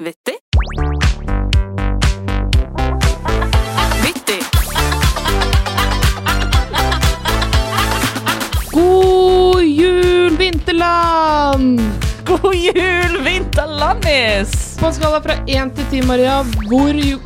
Vittig. Vittig. God jul, vinterland! God jul, vinterlandis! På en skala fra 1 til 10, Maria, hvor ju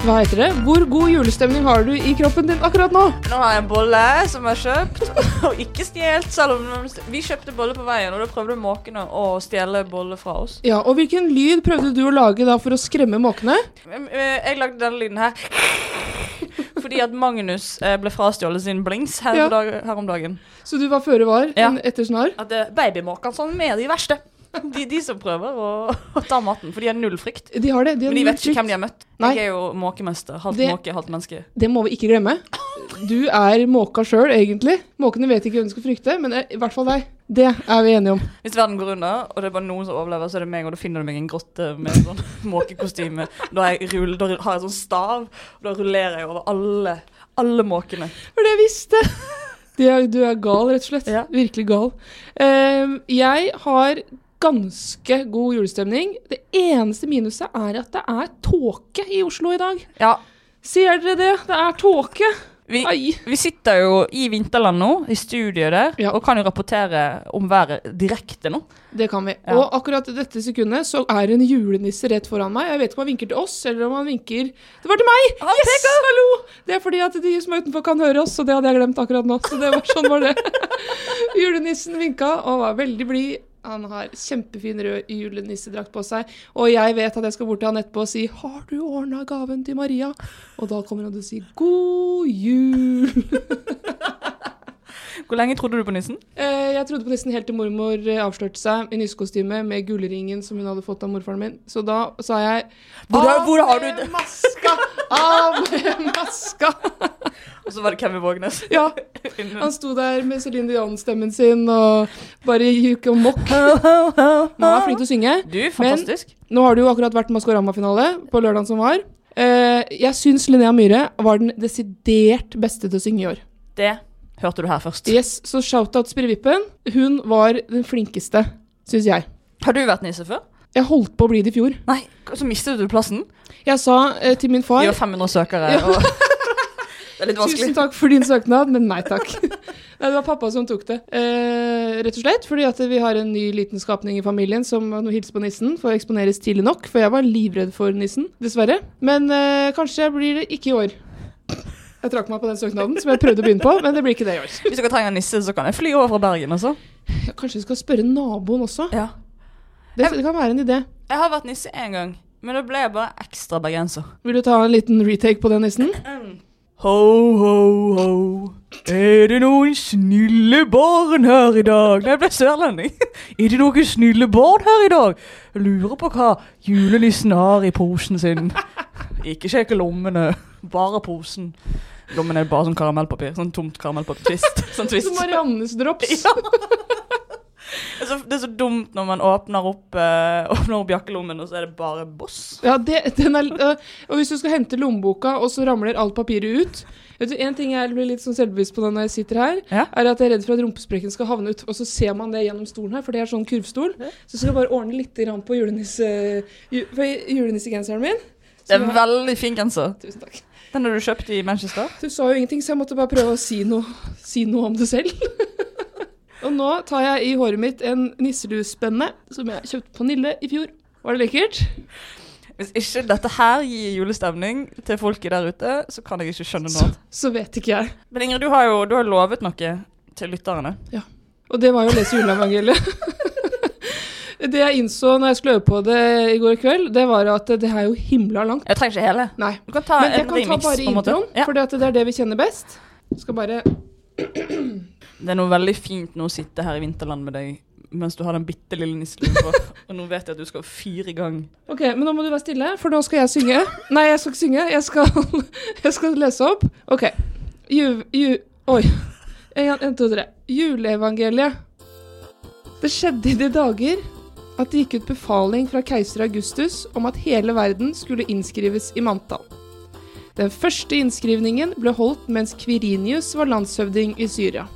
hva heter det? Hvor god julestemning har du i kroppen din akkurat nå? Nå har jeg en bolle som jeg har kjøpt, og ikke stjålet. Selv om vi kjøpte bolle på veien, og da prøvde måkene å stjele bolle fra oss. Ja, Og hvilken lyd prøvde du å lage da for å skremme måkene? Jeg lagde denne lyden her. Fordi at Magnus eh, ble frastjålet sin blings her, Ja. dag, her om dagen. Så du var føre var Ja. etter snar? At eh, babymåkene sånn er de verste. De, de som prøver å, å ta maten, for de har null frykt. De har det. De har Men de vet ikke hvem de har møtt. Nei. Jeg er jo måkemester. Halvt måke, halvt menneske. Det må vi ikke glemme. Du er måka sjøl, egentlig. Måkene vet ikke hvem de skal frykte, men eh, i hvert fall deg. Det er vi enige om. Hvis verden går under, og det er bare noen som overlever, så er det meg, og da finner du meg i en grotte med sånn måkekostyme. Da, jeg rull, da har jeg sånn stav, og da rullerer jeg over alle, alle måkene. For det jeg visste! Du er, du er gal, rett og slett. Ja. Virkelig gal. Ehm, jeg har ganske god julestemning. Det eneste minuset er at det er tåke i Oslo i dag. Ja, Ser dere det? Det er tåke. vi, vi sitter jo i vinterland nå, i studiet der, Ja. og kan jo rapportere om været direkte nå. Det kan vi. Ja. Og akkurat i dette sekundet så er en julenisse rett foran meg. Jeg vet ikke om han vinker til oss, eller om han vinker Det var til meg! Han Yes! Hallo! Det er fordi at de som er utenfor kan høre oss, og det hadde jeg glemt akkurat nå. Så det var sånn var det. Julenissen vinka og var veldig blid. Han har kjempefin rød julenissedrakt på seg. Og jeg vet at jeg skal bort til han etterpå og si 'Har du ordna gaven til Maria?' Og da kommer han til å si 'God jul'. Hvor lenge trodde du på nissen? Eh, jeg trodde på nissen helt til mormor eh, avslørte seg i nissekostyme med gullringen som hun hadde fått av morfaren min. Så da sa jeg Hvor har- hvor har du det?» maska! Av med maska! Og så var det Kevin Vågnes. Ja, han sto der med Céline Dion-stemmen sin og bare gikk og mokk. Mamma er flink til å synge. Du, fantastisk. Men Nå har det jo akkurat vært Maskorama-finale på lørdagen som var. Eh, jeg syns Linnea Myhre var den desidert beste til å synge i år. Det hørte du her først. Yes, Så shout-out Spirrevippen. Hun var den flinkeste, syns jeg. Har du vært nisse før? Jeg holdt på å bli det i fjor. Nei, så mistet du plassen. Jeg sa eh, til min far har 500 søkere, Ja. og det er litt vanskelig. Tusen takk for din søknad, men nei takk. Nei, det var pappa som tok det. Eh, rett og slett fordi at vi har en ny liten skapning i familien som nå hilse på nissen for å eksponeres tidlig nok, for jeg var livredd for nissen, dessverre. Men eh, kanskje blir det ikke i år. Jeg trakk meg på den søknaden som jeg prøvde å begynne på, men det blir ikke det i år. Hvis dere trenger nisse, så kan jeg fly over fra Bergen, også. Ja, kanskje vi skal spørre naboen også. Ja. Det, det kan være en idé. Jeg har vært nisse én gang, men da ble jeg bare ekstra bergenser. Vil du ta en liten retake på den nissen? Ho, ho, ho. Er det noen snille barn her i dag? Nei, jeg ble sørlending. Er det noen snille barn her i dag? Jeg lurer på hva julenissen har i posen sin. Ikke sjekke lommene, bare posen. Lommene er bare sånn karamellpapir. Sånn tomt karamellpapir. Twist. Sånn twist. Som Mariannes drops. Ja. Det er, så, det er så dumt når man åpner opp, øh, åpner opp jakkelommen, og så er det bare boss. Ja, det, den er, øh, og hvis du skal hente lommeboka, og så ramler alt papiret ut Vet du, En ting jeg blir litt sånn selvbevisst på når jeg sitter her, Ja. er at jeg er redd for at rumpesprekken skal havne ut. Og så ser man det gjennom stolen her, for det er sånn kurvstol. Så skal jeg bare ordne litt på julenisse, ju, på julenissegenseren min. Det er en veldig fin genser. Tusen takk. Den har du kjøpt i Manchester? Du sa jo ingenting, så jeg måtte bare prøve å si noe, si noe om det selv. og nå tar jeg i håret mitt en nisseluspenne som jeg kjøpte på Nille i fjor. Var det lekkert? Hvis ikke dette her gir julestemning til folket der ute, så kan jeg ikke skjønne noe Så, så vet ikke jeg. Men Ingrid, du har jo du har lovet noe til lytterne. Ja. Og det var jo å lese juleevangeliet. det jeg innså når jeg skulle øve på det i går kveld, det var at det er jo himla langt. Jeg trenger ikke hele. Nei. Du kan ta Men jeg kan ta bare introen, Ja. for det er det vi kjenner best. Skal bare Det er noe veldig fint nå å sitte her i vinterland med deg mens du har den bitte lille nisseluen på. Og nå vet jeg at du skal fire i gang. Ok, men nå må du være stille, for nå skal jeg synge. Nei, jeg skal ikke synge. Jeg skal, jeg skal lese opp. Ok. Ju... ju oi. En, en, to, tre. Juleevangeliet. Det skjedde i de dager at det gikk ut befaling fra keiser Augustus om at hele verden skulle innskrives i manntall. Den første innskrivningen ble holdt mens Kvirinius var landshøvding i Syria.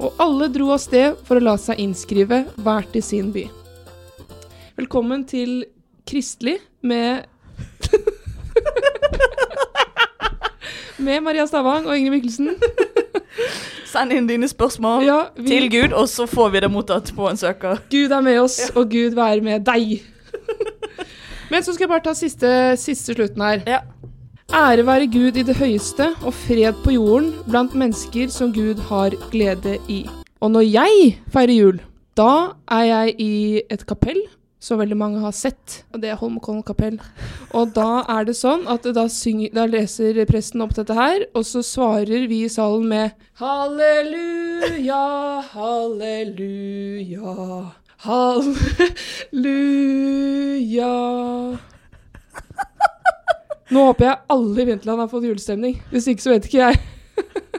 Og alle dro av sted for å la seg innskrive hver til sin by. Velkommen til kristelig med Med Maria Stavang og Ingrid Mikkelsen. Send inn dine spørsmål Ja, vi, til Gud, og så får vi det mottatt på en søker. Gud er med oss, og Gud være med deg. Men så skal jeg bare ta siste, siste slutten her. Ja. Ære være Gud i det høyeste, og fred på jorden blant mennesker som Gud har glede i. Og når jeg feirer jul, da er jeg i et kapell som veldig mange har sett, og det er Holmenkollen kapell. Og da er det sånn at da, synger, da leser presten opp dette her, og så svarer vi i salen med Halleluja, halleluja, halleluja. Nå håper jeg alle i Vinterland har fått julestemning. Hvis ikke, så vet ikke jeg.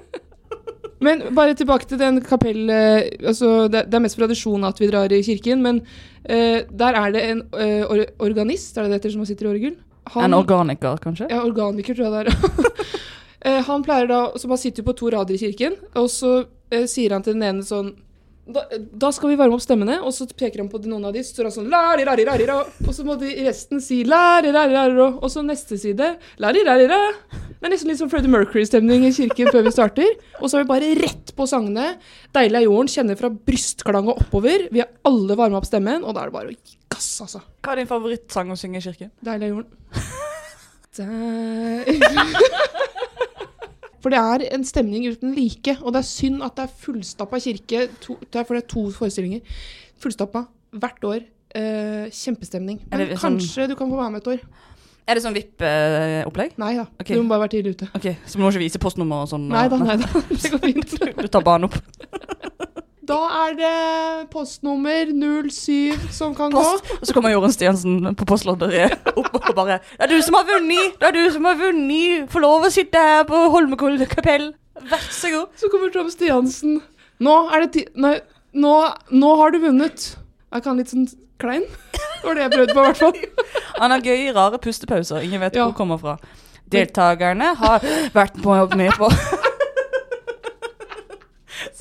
Men bare tilbake til den kapell... eh, Altså, det, er mest tradisjon at vi drar i kirken, men uh, der er det en uh, or organist, er det det heter, som sitter i orgel? Han- En organiker, kanskje? ja, organiker tror jeg det er. Han pleier da, så man sitter på to rader i kirken, og så sier han til den ene sånn da, da skal vi varme opp stemmene, og så peker han på noen av de, så står han sånn la-ri-ra-ri-ra-ri-ra, og så må de resten si la-ri-ra-ri-ra-ri-ra, og så neste side la-ri-ra-ri-ra. Det er nesten litt sånn Freddie Mercury-stemning i kirken før vi starter. Og så er vi bare rett på sangene. Deilig er jorden, kjenner fra brystklang og oppover. Vi har alle varma opp stemmen, og da er det bare å gi gass, altså. Hva er din favorittsang å synge i kirken? Deilig er jorden. Deilig For det er en stemning uten like, og det er synd at det er fullstappa kirke. To, det er for det er to forestillinger. Fullstappa hvert år. Eh, kjempestemning. Men sånn- kanskje du kan få være med et år. Er det sånn VIP-opplegg? Nei da, Okay. du må bare være tidlig ute. Ok, Så du må ikke vise postnummer og sånn? Nei da, nei da. Det går fint. Du tar banen opp. Da er det postnummer 07 som kan gå. Og så kommer Jorunn Stiansen på postlodderiet opp og bare Det er du som har vunnet! Det er du som har vunnet! Få lov å sitte her på Holmenkollen kapell. Vær så god. Så kommer Tom Stiansen. Nå er det ti... Nei, nå, nå har du vunnet. Er ikke han litt sånn klein? Det var det jeg prøvde på, i hvert fall. Han har gøy, rare pustepauser. Ingen vet Ja. hvor han kommer fra. Deltakerne har vært med på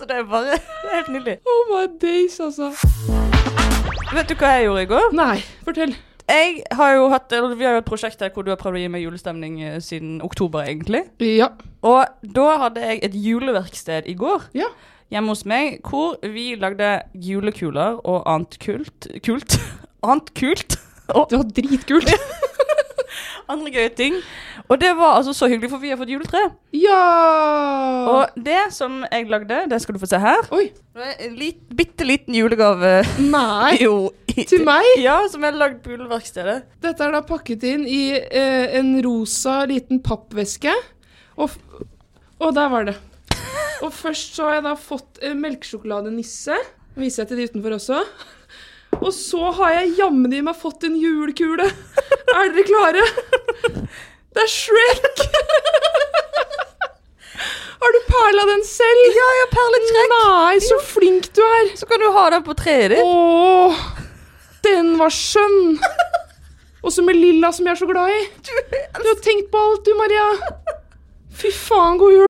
Så det er bare det er helt nydelig. Oh my days, altså. Vet du hva jeg gjorde i går? Nei, fortell. Jeg har jo hatt, eller Vi har jo et prosjekt her hvor du har prøvd å gi meg julestemning eh, siden oktober, egentlig. Ja. Og da hadde jeg et juleverksted i går Ja. hjemme hos meg, hvor vi lagde julekuler og annet kult Kult? Annet kult? Og Det var dritkult. andre gøye ting. Og det var altså så hyggelig, for vi har fått juletre. Ja! Og det som jeg lagde, det skal du få se her. Oi. Lit, bitte liten julegave. Nei. Jo. Til meg? Ja, som jeg har lagd på juleverkstedet. Dette er da pakket inn i eh, en rosa liten pappveske. Og, og der var det. Og først så har jeg da fått eh, melkesjokoladenisse. Viser jeg til de utenfor også. Og så har jeg jammen i meg fått en julekule. Er dere klare? Det er Shrek! Har du perla den selv? Ja, jeg har perlet Shrek. Nei, så flink du er. Så kan du ha den på treet ditt. Åh, den var skjønn. Også med lilla, som jeg er så glad i. Du har tenkt på alt, du, Maria. Fy faen, god jul.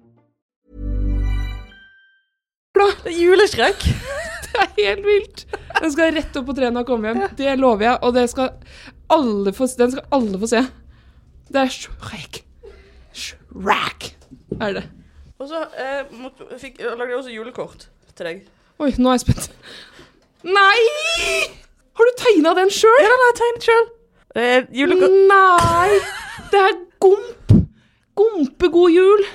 Det er juleskrekk. Det er helt vilt. Den skal rett opp på treet når jeg kommer hjem. Det lover jeg, og det skal alle få, den skal alle få se. Det er Shrek. Shrek er det. Og så eh, måtte, fikk, jeg lagde jeg også julekort til deg. Oi, nå er jeg spent. Nei! Har du tegna den sjøl? Ja, den har jeg tegnet sjøl. Julekort Nei! Det er gomp. Gompegod jul.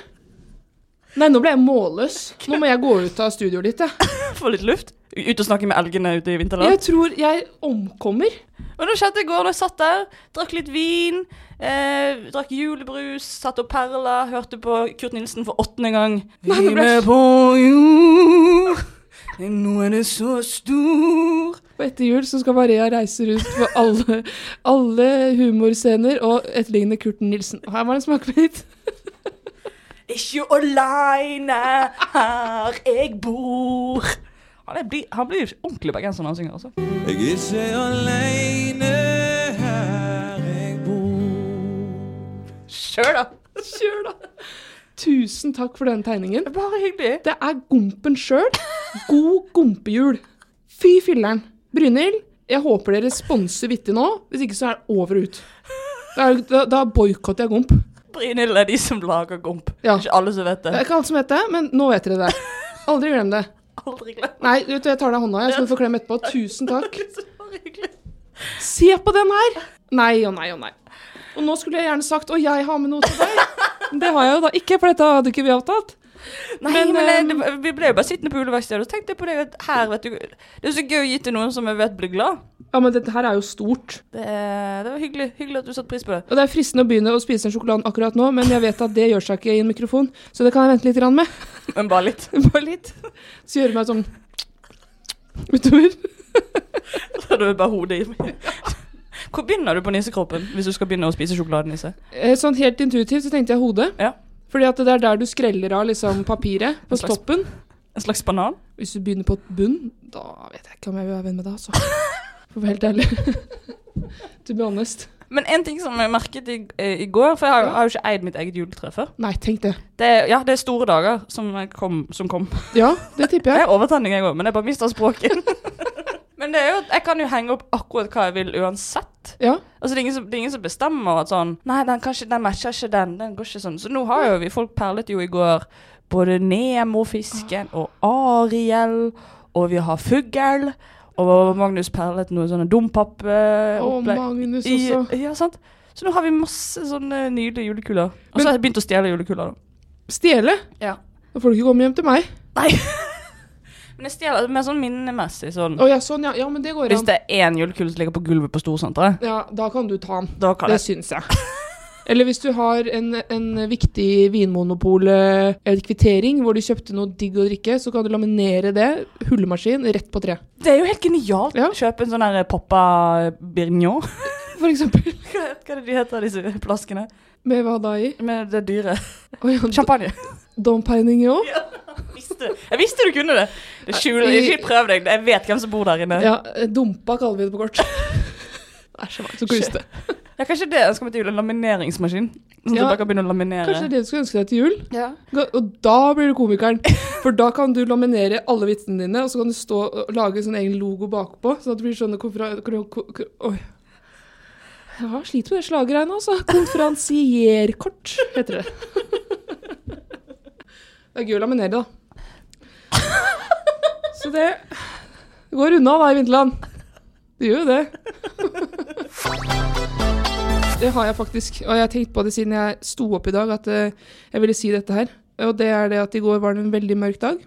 Nei, nå ble jeg målløs. Nå må jeg gå ut av studioet ditt, jeg. Få litt luft. Ut og snakke med elgene ute i vinterland. Jeg tror jeg omkommer. Og det skjedde i går da jeg satt der, drakk litt vin, eh, drakk julebrus, satt og perla, hørte på Kurt Nilsen for åttende gang. Nei, Vi med på jord, nå er det så stor. Og etter jul så skal Maria reise rundt på alle, alle humorscener og etterligne Kurt Nilsen. Og her var det en smakebit. Ikke aleine her jeg bor. Han, er, bli- han blir ordentlig bergenser når han synger, altså. Jeg er ikke aleine her jeg bor. Kjør, da. Kjør, da. Tusen takk for den tegningen. Bare hyggelig. Det er gompen sjøl. God gompejul. Fy filleren. Brynhild, jeg håper dere sponser vittig nå. Hvis ikke så er det over og ut. Da, da, da boikotter jeg gomp. Brynhild er de som lager gomp. Ja. Ikke alle som vet Det det. er ikke alle som vet det, men nå vet dere det. Aldri glem det. Aldri glem. Nei, vet du, jeg tar deg hånda, jeg, så du får klem etterpå. Tusen takk. Se på den her! Nei og nei og nei. Og nå skulle jeg gjerne sagt 'og jeg har med noe til deg'. Det har jeg jo da ikke, for dette hadde ikke vi avtalt. Nei, Men, men, det, vi ble jo bare sittende på juleverkstedet, og så tenkte jeg på det at her, vet du Det er så gøy å gi til noen som jeg vet blir glad. Ja, men dette her er jo stort. Det, det var hyggelig, hyggelig at du satte pris på det. Og det er fristende å begynne å spise en sjokolade akkurat nå, men jeg vet at det gjør seg ikke i en mikrofon, så det kan jeg vente litt med. Men bare litt. Bare litt. Så gjøre meg sånn utover. Så det bare hodet i. Hvor begynner du på nissekroppen hvis du skal begynne å spise sjokoladenisse? Eh, Sånn helt intuitivt så tenkte jeg hodet. Ja. Fordi at det er der du skreller av liksom papiret på En slags- toppen. En slags banan? Hvis du begynner på bunn, da vet jeg ikke om jeg vil være venn med deg, altså. For å være helt ærlig. to be honest. Men en ting som jeg merket i, eh, i går, for jeg har, Ja. har jo ikke eid mitt eget juletre før. Nei, tenk det. Det, ja, det er store dager som kom. Som kom. Ja, det tipper Jeg det er overtenning, jeg òg, men jeg bare mister språket. men det er jo, jeg kan jo henge opp akkurat hva jeg vil uansett. Ja. Altså, det er, som, det er ingen som bestemmer at sånn Nei, den, kanskje, den matcher ikke den. Den går ikke sånn. Så nå har jo vi Folk perlet jo i går både Nemo-fisken og Ariel, og vi har fugl. Og Magnus perlet noe sånne Og dompappopplegg. Magnus I- også. Ja, sant. Så nå har vi masse sånne nydelige julekuler. Og så har jeg begynt å stjele julekuler, da. Stjele? Ja. Da får du ikke komme hjem til meg. Nei. Men jeg stjeler mer sånn minnemessig. Sånn. Oh, ja, sånn, ja. Ja, men det går an. Hvis det er én julekule som ligger på gulvet på Storsenteret, Ja, da kan du ta den. da kan Det jeg syns jeg. Eller hvis du har en, en viktig Vinmonopol-kvittering hvor du kjøpte noe digg å drikke, så kan du laminere det, hullemaskin, rett på tre. Det er jo helt genialt. Ja. Kjøpe en sånn her Poppa Birgnon. For eksempel. Hva er det de heter, disse flaskene? Med hva da i? Med det dyre. Oh, ja, Champagne. Dom Peinignon? Visste. Jeg visste du kunne det. det skjuler, ikke prøv deg. Jeg vet hvem som bor der inne. Ja, dumpa kaller vi det på kort. Er så kluste. Ja, kanskje det jeg skal med til jul, en lamineringsmaskin. Sånn at Ja. du bare kan begynne å laminere. Kanskje det er det du skulle ønske deg til jul? Ja. Og da blir du komikeren. For da kan du laminere alle vitsene dine, og så kan du stå og lage sånn egen logo bakpå. Sånn at det blir sånne konfera... ko- ko- ko- Oi. Ja, sliter med det slaggreiene, altså. Konferansierkort heter det. Det er gøy å laminere, da. Så det går unna da i vinterland. Det gjør jo det. Det har jeg faktisk, og jeg har tenkt på det siden jeg sto opp i dag, at eh, jeg ville si dette her. Og det er det at i går var det en veldig mørk dag.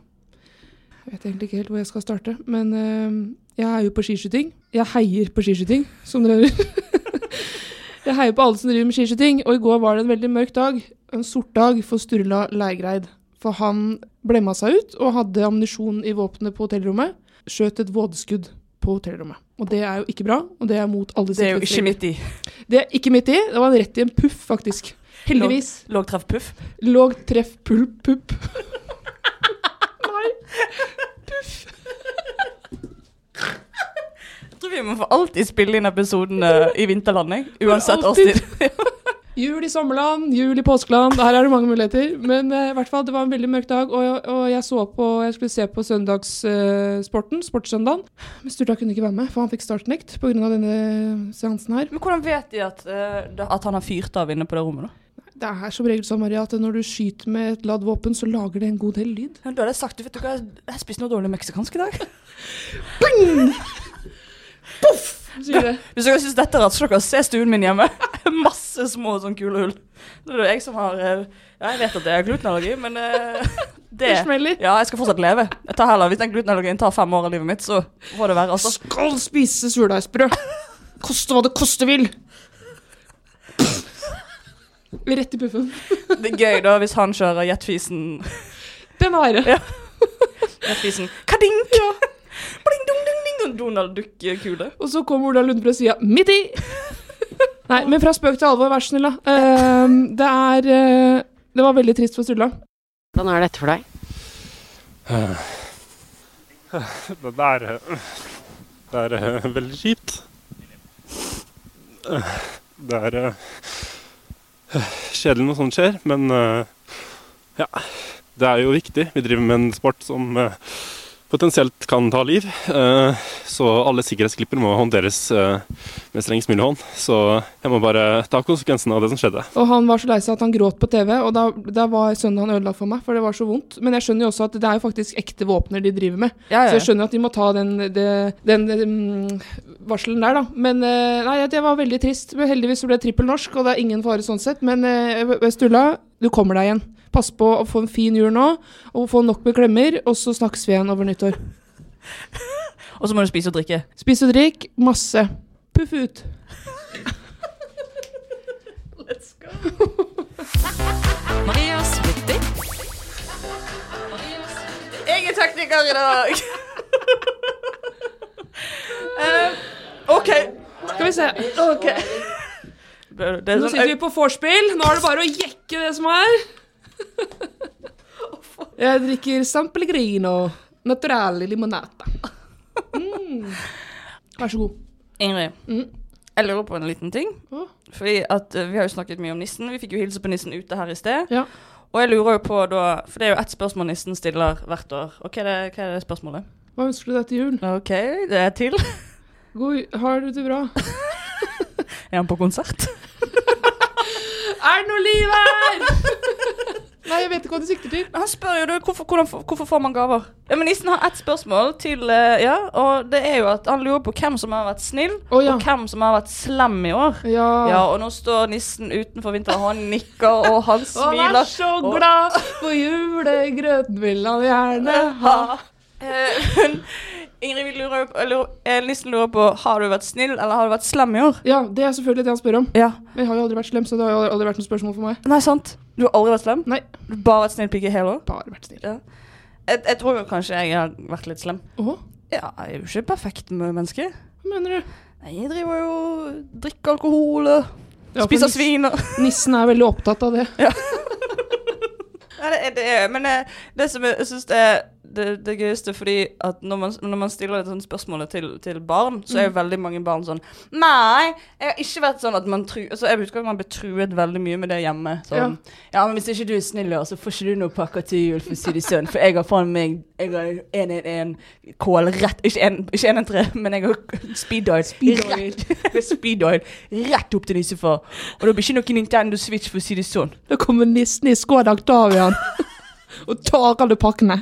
Jeg vet egentlig ikke helt hvor jeg skal starte, men eh, jeg er jo på skiskyting. Jeg heier på skiskyting, som dere hører. jeg heier på alle som driver med skiskyting, og i går var det en veldig mørk dag. En sort dag for Sturla Leirgreid. For han blemma seg ut og hadde ammunisjon i våpenet på hotellrommet. Skjøt et vådeskudd på hotellrommet. Og det er jo ikke bra, og det er mot alle Det er jo ikke midt i. Det er ikke midt i. Det var rett i en puff, faktisk. Heldigvis. Låg treff puff. Låg treff pull pupp. Nei. Puff. Jeg tror vi må få alltid spille inn episoden i vinterlanding. Uansett årstid. Jul i sommerland, jul i påskeland. Her er det mange muligheter. Men eh, i hvert fall, det var en veldig mørk dag, og, og jeg så på Jeg skulle se på søndagssporten, Sportssøndagen. Men Sturla kunne ikke være med, for han fikk startnekt pga. denne seansen her. Men hvordan vet de at, uh, at han har fyrt av inne på det rommet, da? Det er som regel sånn, Maria, at når du skyter med et ladd våpen, så lager det en god del lyd. Da hadde jeg sagt, vet du hva, jeg spiste noe dårlig meksikansk i dag. Sier det. Hvis dere syns dette er rart, så dere se stuen min hjemme. Masse små sånn kule hull. Det er jo jeg som har eh, Ja, jeg vet at det er glutenallergi, men eh, det Det. Ja, jeg skal fortsatt leve. Jeg tar heller, Hvis den glutenallergien tar fem år av livet mitt, så får det være. Altså. Skal spise surdeigsbrød. Koste hva det koste vil. Rett i puffen. Det er gøy da hvis han kjører jetfisen Den har jeg. Ja. Jetfisen Kadink! Bling, dong, ding, ding. Donald Duck-kule. Og så kommer Ola Lunde fra sida. Midt i! Nei, men fra spøk til alvor, vær så snill, da. Uh, det er uh, Det var veldig trist for Sturla. Hvordan er dette for deg? Det er, eh, det er eh, veldig kjipt. Det er eh, kjedelig når sånt skjer, men ja. Det er jo viktig. Vi driver med en sport som potensielt kan ta liv. eh, Så alle sikkerhetsklipper må håndteres eh, med strengest mulig hånd. Så jeg må bare ta konsekvensen av det som skjedde. Og han var så lei seg at han gråt på TV, og da, da var sønnen han ødela for meg, for det var så vondt. Men jeg skjønner jo også at det er jo faktisk ekte våpner de driver med. Ja, Så jeg skjønner at de må ta den, den, den, den varselen der, da. Men eh, nei, det var veldig trist. Men heldigvis så ble det trippel norsk, og det er ingen fare sånn sett. Men Stulla, du kommer deg igjen. Pass på å få en fin jul nå, og få nok med klemmer, og så snakkes vi igjen over nyttår. Og så må du spise og drikke. Spis og drikk masse. Puff ut. Marias Vittig. Jeg er tekniker i dag! uh, OK. Skal vi se. ok. Det, det er Nå sånn, sitter vi på vorspiel. Nå er det bare å jekke det som er. Jeg drikker San Pellegrino naturale limonata. Mm. Vær så god. Ingrid, Mm. jeg lurer på en liten ting. Oh. Fordi at eh, Vi har jo snakket mye om nissen. Vi fikk jo hilse på nissen ute her i sted. Ja. Og jeg lurer jo på da For det er jo ett spørsmål nissen stiller hvert år. Og hva er det, hva er det spørsmålet? Hva ønsker du deg til jul? OK, det er til. God, har du det bra? Er han på konsert? Er det noe liv her? Nei, jeg vet ikke hva du sikter til. Han spør jo du, hvorfor, hvordan, får- hvorfor får man gaver? Ja, men Nissen har ett spørsmål til eh, Ja, og det er jo at han lurer på hvem som har vært snill, oh, ja. og hvem som har vært slem i år. Ja. Ja, og nå står nissen utenfor vinteren, og han nikker, og han smiler. han er så og- glad, for julegrøten vil han gjerne ha. Eh, Ingrid lurer, på- eller, eh, nissen lurer på Har du vært snill, eller har du vært slem i år. Ja, det er selvfølgelig det han spør om. Ja. Men jeg har jo aldri vært slem, så det har jo aldri vært noe spørsmål for meg. Nei, sant? Du har aldri vært slem? Nei. Du har bare vært snill pike hele år? Bare vært snill. Ja. Jeg, jeg tror kanskje jeg har vært litt slem. Åh, Ja, jeg er jo ikke perfekt med mennesker. hva mener du? Nei, jeg driver jo drikker alkohol og Ja, spiser svin og Nissen er veldig opptatt av det. Ja, det er, det er, men det, det som jeg syns er det, det gøyeste, fordi at når man, når man stiller et sånt spørsmål til, til barn, så er jo veldig mange barn sånn Nei, jeg har ikke vært sånn at man tru... Altså, jeg husker at man ble truet veldig mye med det hjemme. Sånn Ja, men hvis ikke du er snill, så får ikke du noe pakker til jul, for si sånn. For jeg har faen meg Jeg har 111 kål rett Ikke 113, men jeg har speed oil. Speed oil. Rett, speed oil rett opp til nissefar. Og det blir ikke noe Nintendo Switch, for si sånn. Da kommer nissen i Skoda Octavian og tar alle pakkene.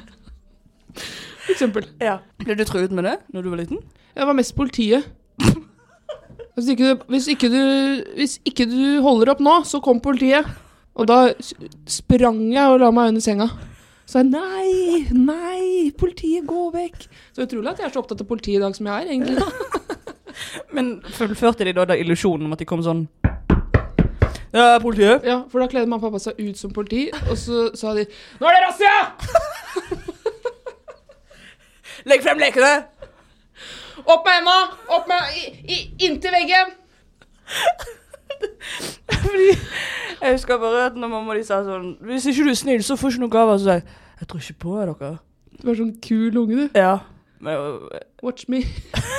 For eksempel. Ja. Ble du truet med det når du var liten? Jeg var mest politiet. Hvis ikke, du, hvis, ikke du, hvis ikke du holder opp nå, så kom politiet. Og da sprang jeg og la meg under senga. Så jeg nei, nei, politiet, gå vekk. Så utrolig at jeg er så opptatt av politiet i dag som jeg er, egentlig. Men fullførte de da, da illusjonen om at de kom sånn Ja, politiet. Ja, For da kledde mamma og pappa seg ut som politi, og så sa de Nå er det razzia! Legg frem lekene! Opp med henda! Opp med i, i, Inntil veggen! Fordi Jeg husker bare at når mamma de sa sånn Hvis ikke du er snill, så får du ikke noen gaver. Så sa jeg Jeg tror ikke på dere. Du er sånn kul unge, du. Ja. Men Watch me.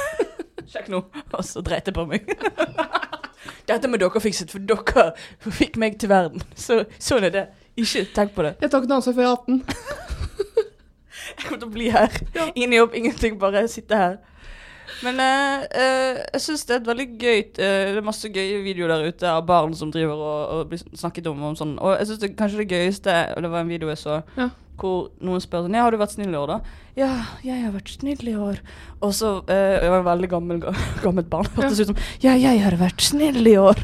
sjekk nå. Og så dreit jeg på meg. Dette må dere fikset, for dere fikk meg til verden. Så sånn er det. Ikke tenk på det. Jeg tar ikke noe ansvar før jeg er 18. Jeg kommer til å bli her. Ingen jobb, ingenting, bare sitte her. Men uh, uh, jeg syns det er et veldig gøy uh, Det er masse gøye videoer der ute av barn som driver og, og blir snakket om, om sånn. Og jeg syns kanskje det gøyeste Og det var en video jeg så Ja. hvor noen spør sånn Ja, har du vært snill i år, da? Ja, jeg har vært snill i år. Og så eh, Det var en veldig gammel, gammelt barn. Hørtes ut som Ja, jeg har vært snill i år.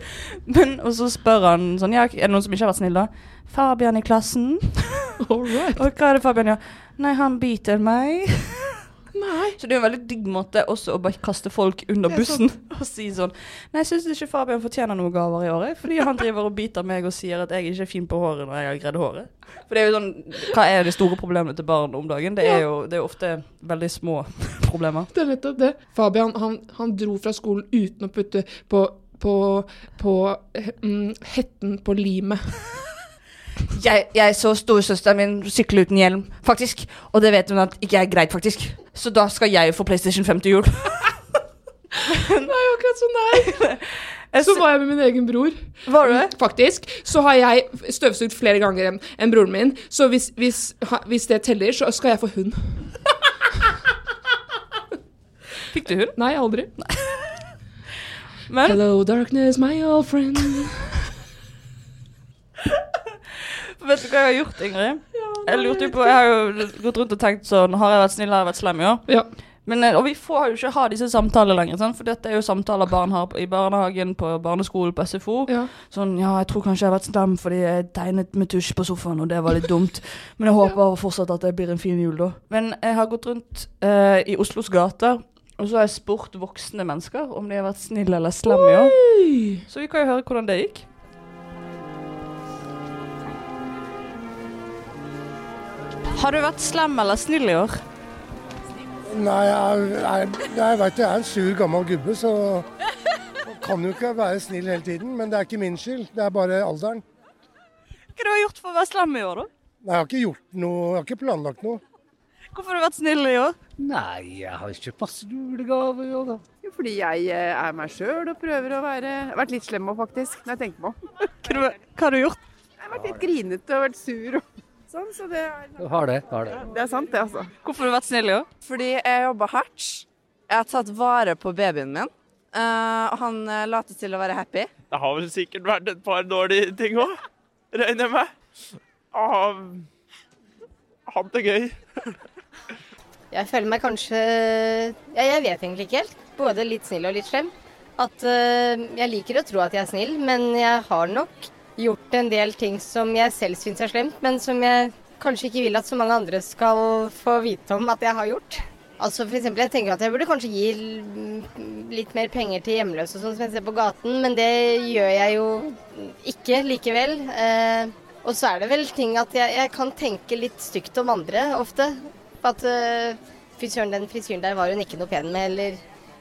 Men, og så spør han sånn Ja, er det noen som ikke har vært snill, da? Fabian i klassen. Right. Og hva er det Fabian gjør? Nei, han biter meg. Nei. Så det er en veldig digg måte også å bare kaste folk under Det er bussen og si sånn Nei, jeg syns ikke Fabian fortjener noen gaver i år, fordi han driver og biter meg og sier at jeg ikke er fin på håret når jeg har gredd håret. For det er jo sånn Hva er de store problemene til barn om dagen? Det er jo det er ofte veldig små problemer. Det er nettopp det. Fabian han, han dro fra skolen uten å putte på, på, på mm, hetten på limet. Jeg, jeg så storesøsteren min sykle uten hjelm, faktisk. Og det vet hun at ikke er greit, faktisk. Så da skal jeg få PlayStation 5 til jul. Nei, akkurat sånn der. Jeg Så var jeg med min egen bror. Var det? Faktisk. Så har jeg støvsugd flere ganger enn en broren min. Så hvis, hvis, hvis det teller, så skal jeg få hund. Fikk du hund? Nei, aldri. Men Hello, darkness, my old friend. vet du hva jeg har gjort, Ingrid? Jeg lurte jo på, jeg har jo gått rundt og tenkt sånn Har jeg vært snill, har jeg vært slem i år? Ja. Men, eh, og vi får jo ikke ha disse samtalene lenger, sant? for dette er jo samtaler barn har i barnehagen, på barneskolen, på SFO. ja. Sånn, ja, jeg tror kanskje jeg har vært slem fordi jeg tegnet med tusj på sofaen, og det var litt dumt. Men jeg håper fortsatt at det blir en fin jul, da. Men jeg har gått rundt eh, i Oslos gater, og så har jeg spurt voksne mennesker om de har vært snille eller slemme i år. Så vi kan jo høre hvordan det gikk. Har du vært slem eller snill i år? Nei, jeg, jeg, jeg veit jeg er en sur gammel gubbe, så kan jo ikke være snill hele tiden. Men det er ikke min skyld, det er bare alderen. Hva har du gjort for å være slem i år, da? Nei, Jeg har ikke gjort noe, jeg har ikke planlagt noe. Hvorfor har du vært snill i år? Nei, jeg har ikke masse julegaver i år, da. Jo, Fordi jeg eh, er meg sjøl og prøver å være Jeg har vært litt slem òg, faktisk, når jeg tenker meg om. Hva, hva har du gjort? Jeg har vært litt grinete og vært sur og sånn, så det er, Jeg har det. Har det. det er sant, det, altså. Hvorfor har du vært snill i år? Fordi jeg jobba hardt. Jeg har tatt vare på babyen min. Eh, og han uh, later til å være happy. Det har vel sikkert vært et par dårlige ting òg, regner jeg med. Uh, hatt det gøy. Jeg føler meg kanskje Ja, jeg vet egentlig ikke helt. Både litt snill og litt slem. At uh, jeg liker å tro at jeg er snill, men jeg har nok gjort en del ting som jeg selv syns er slemt, men som jeg kanskje ikke vil at så mange andre skal få vite om at jeg har gjort. Altså for eksempel, jeg tenker at jeg burde kanskje gi litt mer penger til hjemløse og sånn som jeg ser på gaten, men det gjør jeg jo ikke likevel. Eh, og så er det vel ting at jeg, jeg kan tenke litt stygt om andre ofte. At eh, fy søren, den frisyren der var hun ikke noe pen med, eller,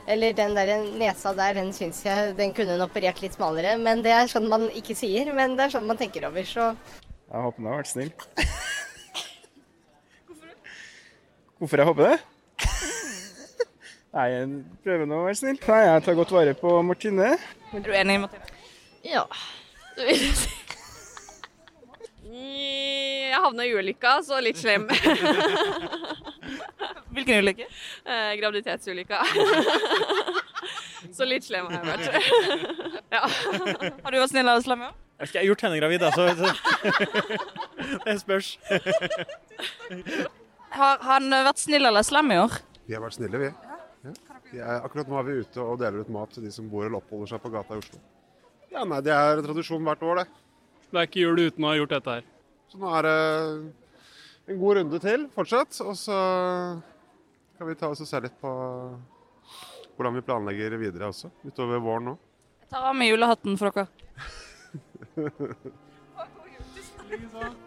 eller den der nesa der, den syns jeg den kunne hun operert litt smalere. Men det er sånn man ikke sier, men det er sånn man tenker over, så Jeg håper hun har vært snill. Hvorfor jeg håper det? Nei, jeg prøver nå å være snill. Nei, Jeg tar godt vare på Martine. Er du enig, Martine? Ja, Du vil si. Jeg havna i ulykka, så litt slem. Hvilken ulykke? Eh, graviditetsulykka. så litt slem har jeg vært. ja. Har du vært snill eller slem år? Jeg har gjort henne gravid, da, så det spørs. Har han vært snill eller slem i år? Vi har vært snille, vi. Ja. Vi er, akkurat nå er vi ute og deler ut mat til de som bor eller oppholder seg på gata i Oslo. Ja, nei, Det er en tradisjon hvert år, det. Det er ikke jul uten å ha gjort dette her. Så nå er det en god runde til fortsatt. Og så kan vi ta oss og se litt på hvordan vi planlegger videre også, utover våren nå. Jeg tar av meg julehatten for dere.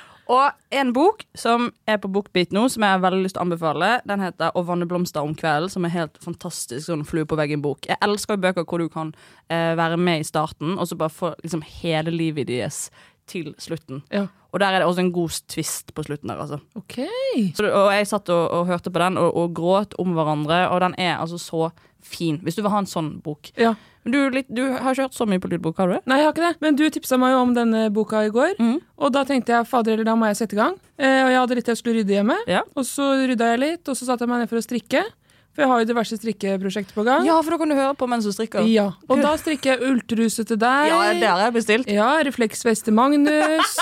Og en bok som er på Bookbeat nå, som jeg har veldig lyst til å anbefale, den heter 'Å vanne blomster om kvelden', som er helt fantastisk sånn flue på veggen-bok. Jeg elsker bøker hvor du kan eh, være med i starten, og så bare få liksom hele livet deres til slutten. Ja. Og der er det også en god twist på slutten der, altså. Okay. Så, og jeg satt og, og hørte på den og, og gråt om hverandre, og den er altså så fin. Hvis du vil ha en sånn bok. Ja. Du, litt, du har ikke hørt så mye på lydbok, har du? Nei, jeg har ikke det. Men du tipsa meg jo om denne boka i går. Og da tenkte jeg fader eller da må jeg sette i gang. Eh, og jeg hadde litt jeg skulle rydde hjemme. Og så rydda jeg litt, og så satte jeg meg ned for å strikke. For jeg har jo diverse strikkeprosjekter på gang. Ja, for da kan du høre på mens du strikker. Ja, Og da strikker jeg ulltruse til deg. Ja, det har jeg bestilt. Ja, refleksvest til Magnus.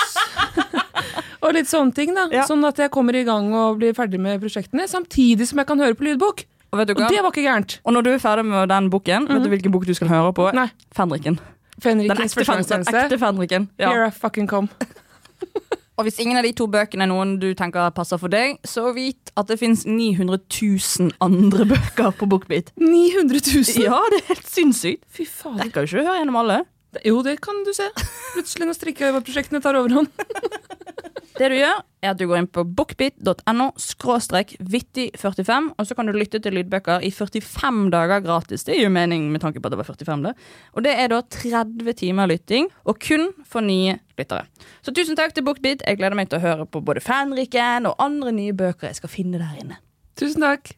og litt sånne ting, da. Sånn at jeg kommer i gang og blir ferdig med prosjektene, samtidig som jeg kan høre på lydbok. Og, vet du Og det var ikke gærent. Og når du er ferdig med den boken, vet du hvilken bok du skal høre på? Nei. Fenriken. Fenrikens Den ekte, den ekte Fenriken. Ja. Here I fucking come. Og hvis ingen av de to bøkene er noen du tenker passer for deg, så vit at det fins 900 000 andre bøker på Bookbeat. 900 000? Ja, det er helt sinnssykt. Fy fader. Rekker jo ikke å høre gjennom alle. Jo, det kan du se. Plutselig når strikkeprosjektene tar overhånd. Det du gjør, er at du går inn på bookbit.no skråstrek vittig45, og så kan du lytte til lydbøker i 45 dager gratis. Det gir jo mening med tanke på at det var 45, det. Og det er da 30 timer lytting, og kun for nye lyttere. Så tusen takk til Bookbit. Jeg gleder meg til å høre på både Fanriken og andre nye bøker jeg skal finne der inne. Tusen takk.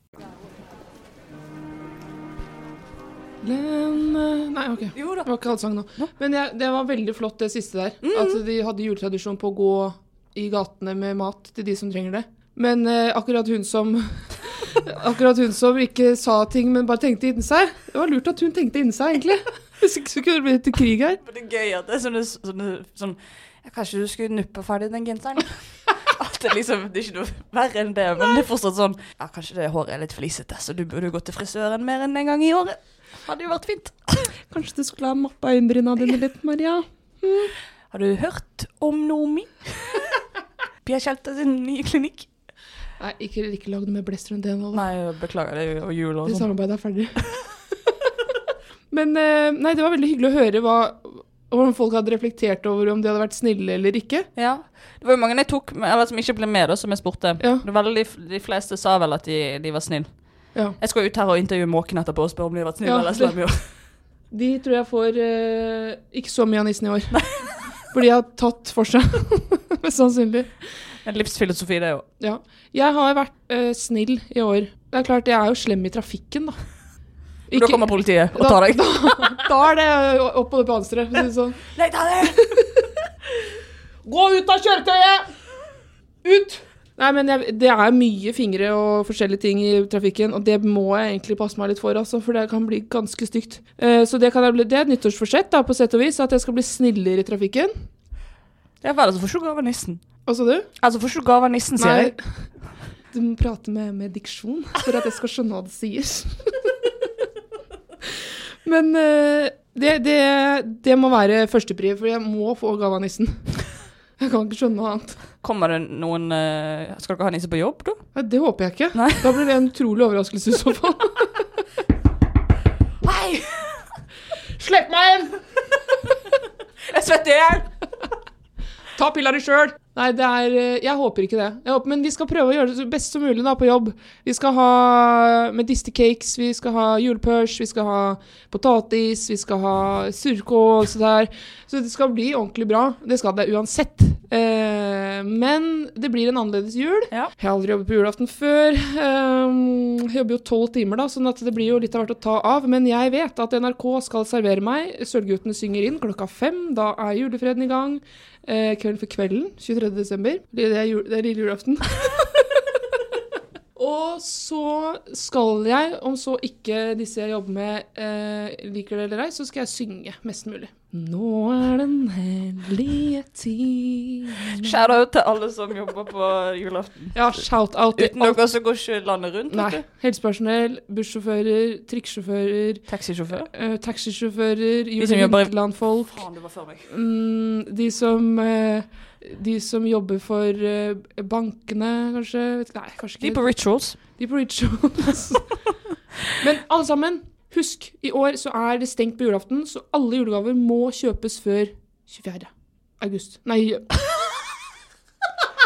Den Nei, OK. Jo da. Det var ikke allsang nå. Men jeg, det var veldig flott, det siste der. At de hadde juletradisjon på å gå i gatene med mat til de som trenger det. Men eh, akkurat hun som Akkurat hun som ikke sa ting, men bare tenkte inni seg. Det var lurt at hun tenkte inni seg, egentlig. Hvis ikke så kunne det blitt krig her. Men det er gøy at det er sånne, sånne sånn Kanskje du skulle nuppe ferdig den genseren? At det, liksom, det er ikke noe verre enn det, men det er fortsatt sånn Ja, kanskje det håret er litt flisete, så du burde gå til frisøren mer enn en gang i året. Hadde jo vært fint. Kanskje du skulle ha mappa øyenbryna dine litt, Maria. Har du hørt om Nomi? Pia Kjelta sin nye klinikk? Nei, ikke, ikke lag noe med blest rundt det nå. Nei, beklager, det er jo jul og Det sånn. samarbeidet er ferdig. Men eh, nei, det var veldig hyggelig å høre hva, om folk hadde reflektert over om de hadde vært snille eller ikke. Ja. Det var jo mange jeg tok eller som ikke ble med, da, som jeg spurte. Det var veldig, de fleste sa vel at de, de var snille. Ja. Jeg skal ut her og intervjue måken etterpå og spørre om de har vært snille Ja, eller slemme i år. De tror jeg får eh, ikke så mye av nissen i år. For de har tatt for seg, mest sannsynlig. En livsfilosofi, det òg. Ja. Jeg har vært eh, snill i år. Det er klart, jeg er jo slem i trafikken, da. Da kommer politiet og tar deg. Da, da er det opp på det panseret, for si sånn. Nei, ta det! Gå ut av kjøretøyet! Ut! Nei, men jeg, det er mye fingre og forskjellige ting i trafikken, og det må jeg egentlig passe meg litt for, altså, for det kan bli ganske stygt. Uh, så det, kan jeg det er et nyttårsforsett, da, på sett og vis, at jeg skal bli snillere i trafikken. Ja vel, så får ikke du gave av nissen. Hva sa du? Altså, du gave av nissen, sier jeg. Du må prate med, med diksjon for at jeg skal skjønne hva det sier. Men uh, det, det, det må være førstepri, for jeg må få gave av nissen. Jeg kan ikke skjønne noe annet. Kommer det noen uh, Skal dere ha nisse på jobb, da? Nei, det håper jeg ikke. Da blir det en utrolig overraskelse i så fall. Hei! Slipp meg inn! Jeg svetter i hjel! Ta pilla di sjøl! Nei, det er eh, Jeg håper ikke det. Håper, men vi skal prøve å gjøre det så best som mulig da på jobb. Vi skal ha medistercakes, vi skal ha julepørs, vi skal ha potatis, vi skal ha surkål og sånt der. Så det skal bli ordentlig bra. Det skal det uansett. Eh, men det blir en annerledes jul. Jeg har aldri jobbet på julaften før. Eh, jeg jobber jo tolv timer, da, sånn at det blir jo litt av hvert å ta av. Men jeg vet at NRK skal servere meg. Sølvguttene synger inn klokka fem. Da er julefreden i gang. Eh, kvelden for kvelden, 23. desember. Det er, jul, det er lille julaften. Og så skal jeg, om så ikke disse jeg jobber med eh, liker det eller ei, så skal jeg synge mest mulig. Nå er den hellige time Shout-out til alle som jobber på julaften. Ja, shout-out til Uten dere så går ikke landet rundt. Nei. Helsepersonell, bussjåfører, trikksjåfører Taxisjåfører? Uh, taxisjåfører, De som jobber Juleland-folk. Faen, det var før meg. Mm, de som uh, De som jobber for uh, bankene, kanskje. Nei, kanskje ikke. De på rituals. De på rituals. Men alle sammen, husk, i år så er det stengt på julaften, så alle julegaver må kjøpes før 24. august. Nei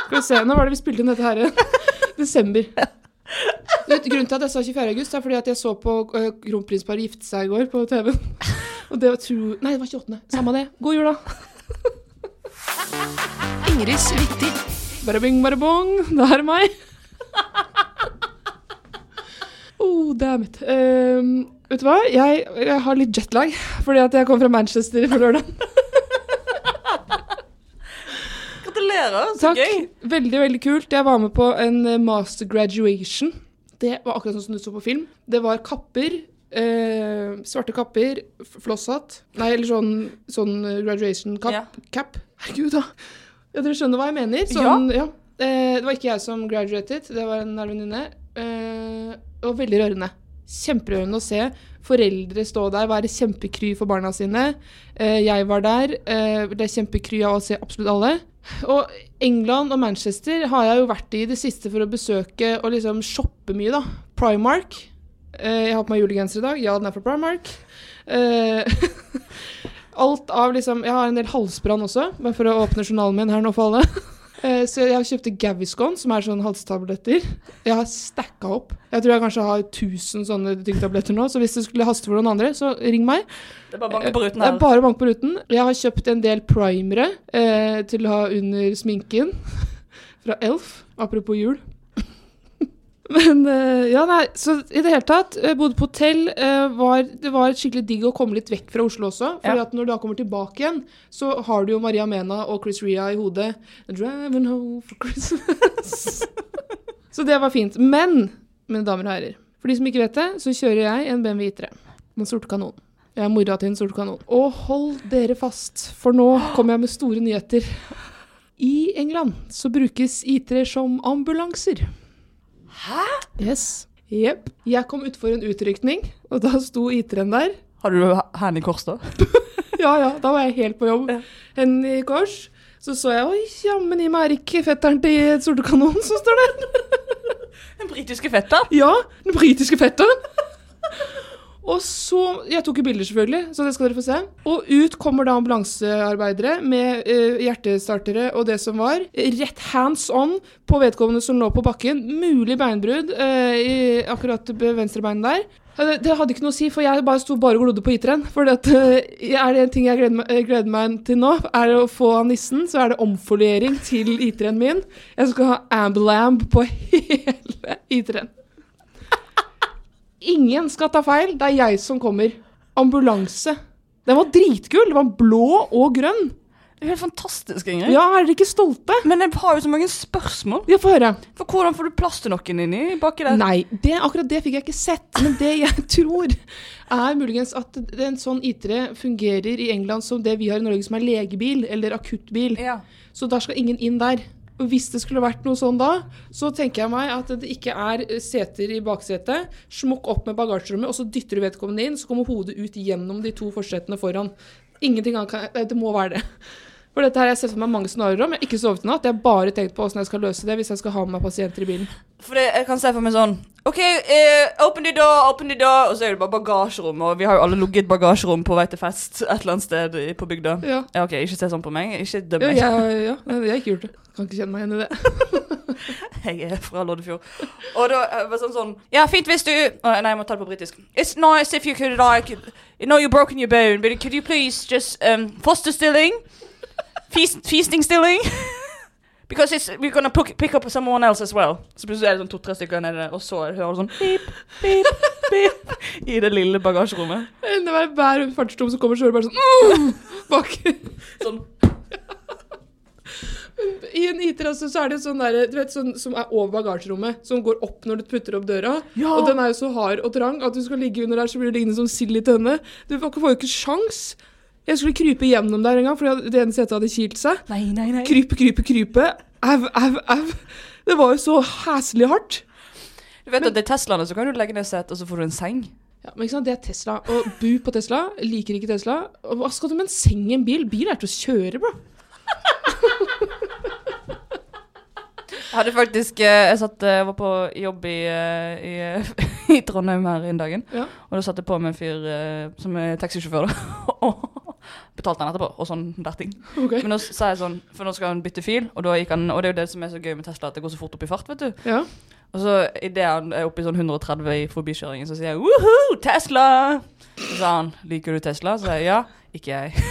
Skal vi se, nå var det vi spilte inn dette her? Desember. Vet, grunnen til at jeg sa 24. august, er fordi at jeg så på uh, kronprinsparet gifte seg i går på TV. Og det var tro... Nei, det var 28. Samme det. God jul, da. Ingrids viktig. Bare bing, bare bong. Det er meg. Oh, damn it. Ehm, vet du hva? Jeg, jeg har litt jetlag, fordi at jeg kom fra Manchester på lørdag. Gratulerer, så Takk. gøy. Veldig, veldig kult. Jeg var med på en eh, master graduation. Det var akkurat sånn som du så på film. Det var kapper. eh, svarte kapper, flosshatt Nei, eller sånn, sånn eh, graduation cap. Ja. cap. Herregud, da. Ja, dere skjønner hva jeg mener? Sånn, ja. Eh, det var ikke jeg som graduated, det var en venninne. Eh, og veldig rørende. Kjemperørende å se foreldre stå der, være kjempekry for barna sine. Eh, jeg var der. Eh, ble kjempekry av å se absolutt alle. Og England og Manchester har jeg jo vært i det siste for å besøke og liksom shoppe mye, da. Primark. Eh, jeg har på meg julegenser i dag. Ja, den er fra Primark. Alt av liksom Jeg har en del halsbrann også, bare for å åpne journalen min her nå for alle. Eh, Så jeg kjøpte Gaviscon, som er sånne halstabletter. Jeg har stacka opp. Jeg tror jeg kanskje har 1000 sånne tyngdetabletter nå, så hvis det skulle haste for noen andre, så ring meg. Det er bare bank på ruten her. Det er bare bank på ruten. Jeg har kjøpt en del primere eh, til å ha under sminken. Fra Elf. Apropos jul. Men eh, ja, nei, så i det hele tatt, eh, bodde på hotell. eh, var, det var skikkelig digg å komme litt vekk fra Oslo også. Fordi Ja. at når du da kommer tilbake igjen, så har du jo Maria Mena og Chris Ria i hodet. Driving home for Christmas. så det var fint. Men, mine damer og herrer, for de som ikke vet det, så kjører jeg en BMW I3. Den sorte kanonen. Jeg er mora til en sorte kanon. Og hold dere fast, for nå kommer jeg med store nyheter. I England så brukes I3 som ambulanser. Hæ? Yes. Jepp. Jeg kom utfor en utrykning, og da sto I3-en der. Har du hendene i kors, da? Ja, ja, da var jeg helt på jobb. Hendene i kors. Så så jeg Oi, jammen i meg er ikke fetteren til Sorte kanon som står der. Den britiske fetteren? Ja, den britiske fetteren. Og så Jeg tok jo bilder, selvfølgelig, så det skal dere få se. Og ut kommer da ambulansearbeidere med eh, hjertestartere og det som var. Rett hands on på vedkommende som lå på bakken. Mulig beinbrudd eh, i akkurat venstrebeinet der. Det, hadde ikke noe å si, for jeg bare sto bare og glodde på I3-en. For eh, er det en ting jeg gleder meg, eh, gleder meg til nå, er det å få nissen, så er det omfoliering til I3-en min. Jeg skal ha ambulamb på hele I3-en. Ingen skal ta feil, det er jeg som kommer. Ambulanse. Den var dritkul. Den var blå og grønn. Det er helt fantastisk, Ingrid. Ja, er dere ikke stolte? Men jeg har jo så mange spørsmål. Ja, Få høre. For hvordan får du plass til noen inni baki der? Nei, det, akkurat det fikk jeg ikke sett. Men det jeg tror, er muligens at en sånn I3 fungerer i England som det vi har i Norge, som er legebil eller akuttbil. Ja. Så da skal ingen inn der. Og hvis det skulle vært noe sånn da, så tenker jeg meg at det ikke er seter i baksetet. Smukk opp med bagasjerommet, og så dytter du vedkommende inn, så kommer hodet ut gjennom de to forsetene foran. Ingenting annet kan eh, Det må være det. For dette her har jeg sett for meg mange scenarioer om. Jeg har ikke sovet i natt. Jeg har bare tenkt på hvordan jeg skal løse det hvis jeg skal ha med meg pasienter i bilen. For det, jeg kan se for meg sånn OK, eh, open the door, open the door. Og så er det bare bagasjerom. Og vi har jo alle ligget i bagasjerom på vei til fest et eller annet sted på bygda. Ja. ja OK, ikke se sånn på meg. Ikke døm Ja, meg. Ja, ja, jeg har ikke gjort det. Kan ikke kjenne meg igjen i det. Jeg er fra Loddefjord. Og da eh, var det sånn sånn Ja, fint hvis du Å, Nei, jeg må ta det på britisk. It's nice if you could like You know you've broken your bone, but could you please just um, foster stilling? Feast, feasting stilling? Because it's, we're gonna pick, pick up someone else as well. Så plutselig er det sånn to-tre stykker nede, og så hører du sånn pip, pip, pip i det lille bagasjerommet. Det var hver fartsdom som kommer, så hører du bare sånn mm, bak. Sånn. I en IT altså, så er det sånn der, du vet, sånn som er over bagasjerommet, som går opp når du putter opp døra. Ja. Og den er jo så hard og trang at du skal ligge under der, så blir du liggende som sild i tønne. Du får ikke sjans. Jeg skulle krype gjennom der en gang, fordi det ene setet hadde kilt seg. Nei, nei, nei. Krype, krype, krype. Au, au, au. Det var jo så heslig hardt. Du vet at det er Teslaene så kan du legge ned setet, og så får du en seng. Ja, men ikke sant, Det er Tesla. Og bu på Tesla. Liker ikke Tesla. Og hva skal du med en seng i en bil? Bil er til å kjøre, bro. Jeg hadde faktisk eh, Jeg satt, eh, var på jobb i, eh, i, i Trondheim her en dagen. Ja. Og da satt jeg på med en fyr som er taxisjåfør. da. Og betalte han etterpå, og sånn der ting. Ok. Men nå sa jeg sånn, for nå skal han bytte fil, og, han, og det er jo det som er så gøy med Tesla, at det går så fort opp i fart, vet du. Ja. Og så idet han er oppe i sånn 130 i forbikjøringen, så sier jeg woho, Tesla! Så sa han liker du Tesla? Så sa jeg ja, ikke jeg.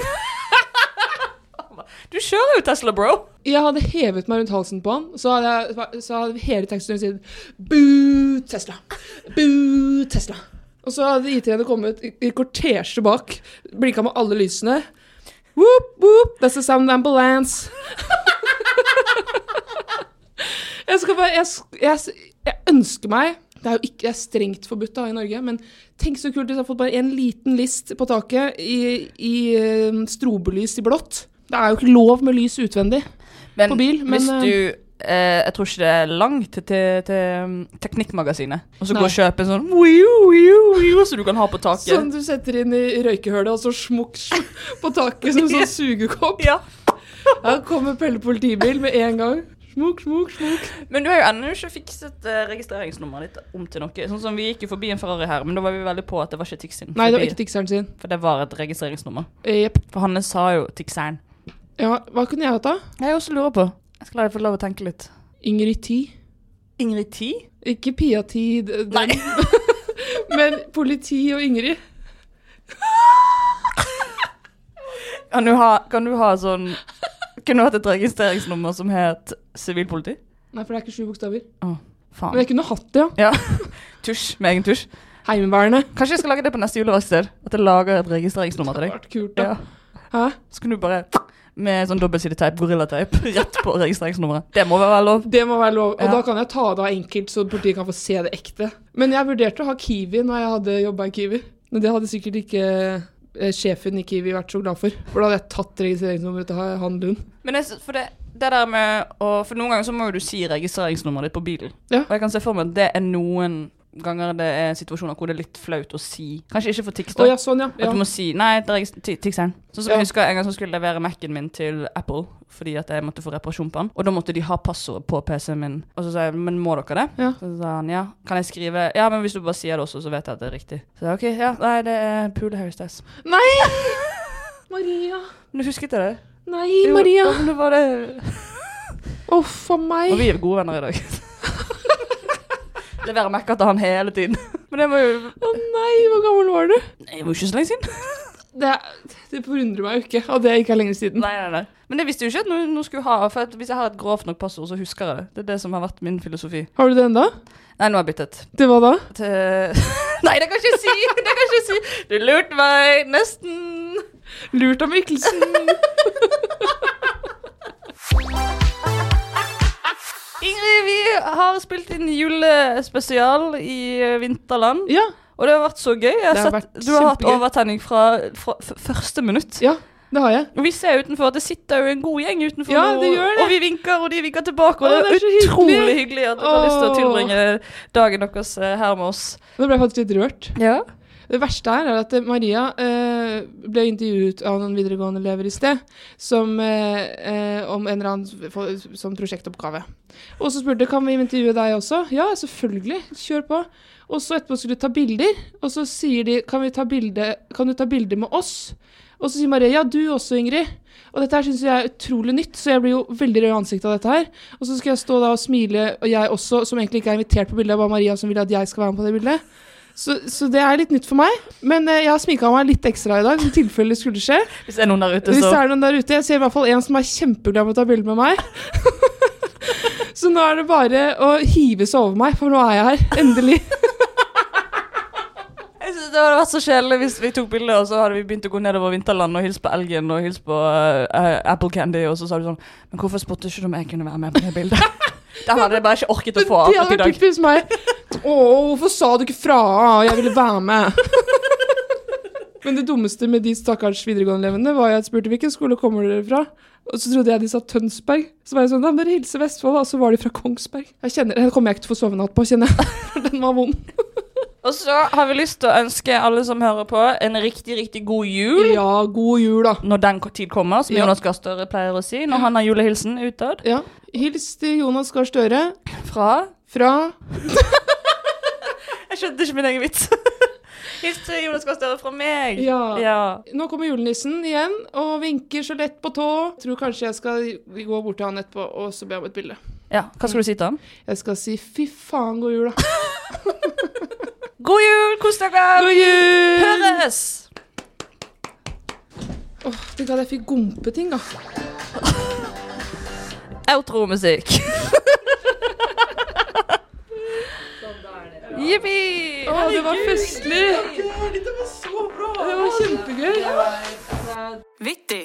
du kjører jo Tesla, bro! Jeg hadde hevet meg rundt halsen på han, så hadde, jeg, så hadde hele teksten sagt Boo Tesla. Boo Tesla. Og så hadde IT-ene kommet i, i kortesje bak, blinka med alle lysene. Whoop, whoop, that's the sound ambulance. jeg skal bare jeg, jeg, jeg ønsker meg Det er jo ikke det er strengt forbudt da i Norge, men tenk så kult hvis jeg har fått bare en liten list på taket i, i eh, strobelys i blått. Det er jo ikke lov med lys utvendig Men på bil. Men hvis eh, du Jeg tror ikke det er langt til, til, um, Teknikkmagasinet. Og så gå og kjøpe en sånn wiu, wiu, wiu, som du kan ha på taket. Sånn du setter inn i røykehølet, og så smukk på taket som en sånn sugekopp. Ja. Her kommer Pelle politibil med en gang. Smukk, smukk, smukk. Men du har jo ennå ikke fikset uh, registreringsnummeret ditt om til noe. Sånn som Vi gikk jo forbi en Ferrari her, men da var vi veldig på at det var ikke Tix sin. Nei, det var ikke Tixeren sin. For det var et registreringsnummer. Yep. For Hanne sa jo Tixeren. Ja, hva kunne jeg hatt da? Jeg også lurer på. Jeg skal la deg få lov å tenke litt. Ingrid Ti. Ingrid Ti? Ikke Pia Ti, Nei. Men politi og Ingrid. Kan du ha, kan du ha sånn Kunne du hatt et registreringsnummer som het sivilpoliti? Nei, for det er ikke sju bokstaver. Å, faen. Men jeg kunne hatt det, ja. Ja. Tusj med egen tusj. Heimevernet. Kanskje jeg skal lage det på neste juleverksted? At jeg lager et registreringsnummer til deg? hadde Vært kult, da. Ja. Hæ? Så kan du bare med sånn dobbeltsideteip, gorillateip, rett på registreringsnummeret. Det må være lov? Det må være lov. Og Ja. da kan jeg ta det av enkelt, så politiet kan få se det ekte. Men jeg vurderte å ha Kiwi når jeg hadde jobba i Kiwi. Men det hadde sikkert ikke eh, sjefen i Kiwi vært så glad for. For da hadde jeg tatt registreringsnummeret til han Lund. Men jeg, for det, det der med å For noen ganger så må jo du si registreringsnummeret ditt på bilen. Og jeg kan se for meg at det er noen ganger det er situasjoner hvor det er litt flaut å si Kanskje ikke for Tix, da. Å, ja, sånn, ja. At du må si Nei, det er regis- Sånn som Ja. jeg husker en gang så skulle jeg levere Mac-en min til Apple fordi at jeg måtte få reparasjon på den. Og da måtte de ha passordet på PC-en min. Og så sa jeg men må dere det? Ja. Så sa han ja. Kan jeg skrive Ja, men hvis du bare sier det også, så vet jeg at det er riktig. Så jeg, ok, ja, nei, det er Pule Styles. Nei! Maria. Men du husket jeg det? Nei, Maria. Jo, det var det. Uff a meg. Og vi er gode venner i dag. Leverer Mac-er til han hele tiden. Men det må jo Å nei, hvor gammel var du? Nei, Det var jo ikke så lenge siden. Det, det forundrer meg jo ikke at det ikke er lenge siden. Nei, nei, nei. Men det visste jo ikke at noen, noen skulle ha. For at hvis jeg har et grovt nok passord, så husker jeg det. Det er det som har vært min filosofi. Har du det enda? Nei, nå har jeg byttet. Til hva da? Til Nei, det kan jeg ikke si! Det kan jeg ikke si! Du lurte meg. Nesten. Lurt av Mikkelsen. Ingrid, vi har spilt inn julespesial i eh, Vinterland. Ja. Og det har vært så gøy. Har har sett, vært du har hatt overtenning fra, fra første minutt. Ja, det har jeg. Og vi ser utenfor at det sitter jo en god gjeng utenfor Ja, det gjør det. Og vi vinker, og de vinker tilbake. Og Å, det er, utrolig hyggelig. hyggelig at dere har lyst til å tilbringe dagen deres eh, her med oss. Nå ble jeg faktisk litt rørt. Ja. Det verste her er at Maria eh, ble intervjuet av noen videregående elever i sted som, eh, eh, om en eller annen sånn prosjektoppgave. Og så spurte kan vi intervjue deg også. Ja, selvfølgelig. Kjør på. Og så etterpå skulle du ta bilder, og så sier de kan, bilde, kan du ta bilder med oss? Og så sier Maria ja, du også, Ingrid. Og dette her syns jeg er utrolig nytt, så jeg blir jo veldig rød i ansiktet av dette her. Og så skal jeg stå da og smile, og jeg også, som egentlig ikke er invitert på bildet, det bare Maria som vil at jeg skal være med på det bildet. Så, så det er litt nytt for meg. Men eh, jeg har sminka meg litt ekstra i dag, i tilfelle det skulle skje. Hvis det er noen der ute, Hvis det er noen der ute. Jeg ser i hvert fall en som er kjempeglad for å ta bilde med meg. så nå er det bare å hive seg over meg, for nå er jeg her. Endelig. Jeg synes Det hadde vært så kjedelig hvis vi tok bilde, og så hadde vi begynt å gå nedover Vinterland og hilse på elgen og hilse på eh, Apple Candy, og så sa du sånn Men hvorfor spurte ikke du om jeg kunne være med på det bildet? Den hadde jeg bare ikke orket å få Det hadde akkurat i vært dag. typisk meg. Å, hvorfor sa du ikke fra? Jeg ville være med. Men det dummeste med de stakkars videregående-elevene var at jeg spurte hvilken skole kommer dere fra. Og så trodde jeg de sa Tønsberg. Så var jeg sånn, må dere hilse Vestfold, og så var de fra Kongsberg. Jeg kjenner, Den kommer jeg ikke til å få sove natt på, kjenner jeg. Den var vond. Og så har vi lyst til å ønske alle som hører på, en riktig, riktig god jul. Ja, god jul, da. Når den tid kommer, som Ja. Jonas Gahr Støre pleier å si når han har julehilsen utad. Ja. Hils til Jonas Gahr Støre. Fra? Fra Jeg skjønte ikke min egen vits. Hils til Jonas Gahr Støre fra meg. Ja. Nå kommer julenissen igjen og vinker så lett på tå. Tror kanskje jeg skal gå bort til han etterpå og så be om et bilde. Ja, Hva skal du si til han? Jeg skal si fy faen, god jul, da. God jul! Kos dere! God jul! Høres! Åh, Tenk at jeg fikk gompeting, da. Outro-musikk. Jippi! Å, det var festlig! Det var så bra! Det var kjempegøy. Vittig.